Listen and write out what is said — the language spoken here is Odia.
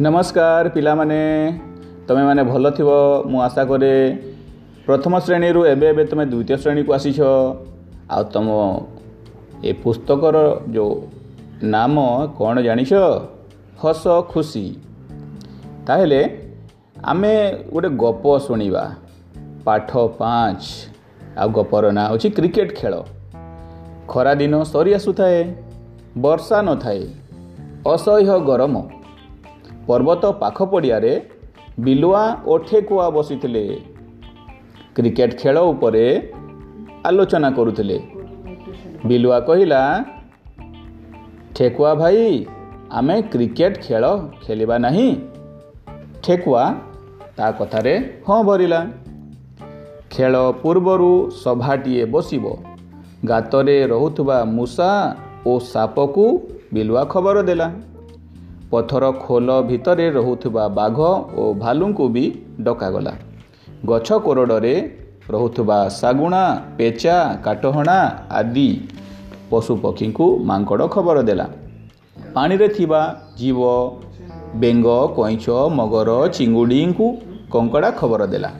ନମସ୍କାର ପିଲାମାନେ ତୁମେମାନେ ଭଲ ଥିବ ମୁଁ ଆଶା କରେ ପ୍ରଥମ ଶ୍ରେଣୀରୁ ଏବେ ଏବେ ତୁମେ ଦ୍ୱିତୀୟ ଶ୍ରେଣୀକୁ ଆସିଛ। ଆଉ ତୁମ ଏ ପୁସ୍ତକର ଯେଉଁ ନାମ କ'ଣ ଜାଣିଛ? ହସ ଖୁସି। ତାହେଲେ ଆମେ ଗୋଟେ ଗପ ଶୁଣିବା। ପାଠ ପାଞ୍ଚ। ଆଉ ଗପର ନାଁ ହେଉଛି କ୍ରିକେଟ ଖେଳ। ଖରାଦିନ ସରି ଆସୁଥାଏ ବର୍ଷା ନଥାଏ ଅସହ୍ୟ ଗରମ। ପର୍ବତ ପାଖ ପଡ଼ିଆରେ ବିଲୁଆ ଓ ଠେକୁଆ ବସିଥିଲେ। କ୍ରିକେଟ ଖେଳ ଉପରେ ଆଲୋଚନା କରୁଥିଲେ। ବିଲୁଆ କହିଲା ଠେକୁଆ ଭାଇ ଆମେ କ୍ରିକେଟ ଖେଳ ଖେଳିବା ନାହିଁ ଠେକୁଆ ତା କଥାରେ ହଁ ଭରିଲା। ଖେଳ ପୂର୍ବରୁ ସଭାଟିଏ ବସିବ। ଗାତରେ ରହୁଥିବା ମୂଷା ଓ ସାପକୁ ବିଲୁଆ ଖବର ଦେଲା। ପଥର ଖୋଲ ଭିତରେ ରହୁଥିବା ବାଘ ଓ ଭାଲୁଙ୍କୁ ବି ଡକାଗଲା। ଗଛ କୋରଡ଼ରେ ରହୁଥିବା ଶାଗୁଣା ପେଚା କାଟହଣା ଆଦି ପଶୁପକ୍ଷୀଙ୍କୁ ମାଙ୍କଡ଼ ଖବର ଦେଲା। ପାଣିରେ ଥିବା ଜୀବ ବେଙ୍ଗ କଇଁଚ ମଗର ଚିଙ୍ଗୁଡ଼ିଙ୍କୁ କଙ୍କଡ଼ା ଖବର ଦେଲା।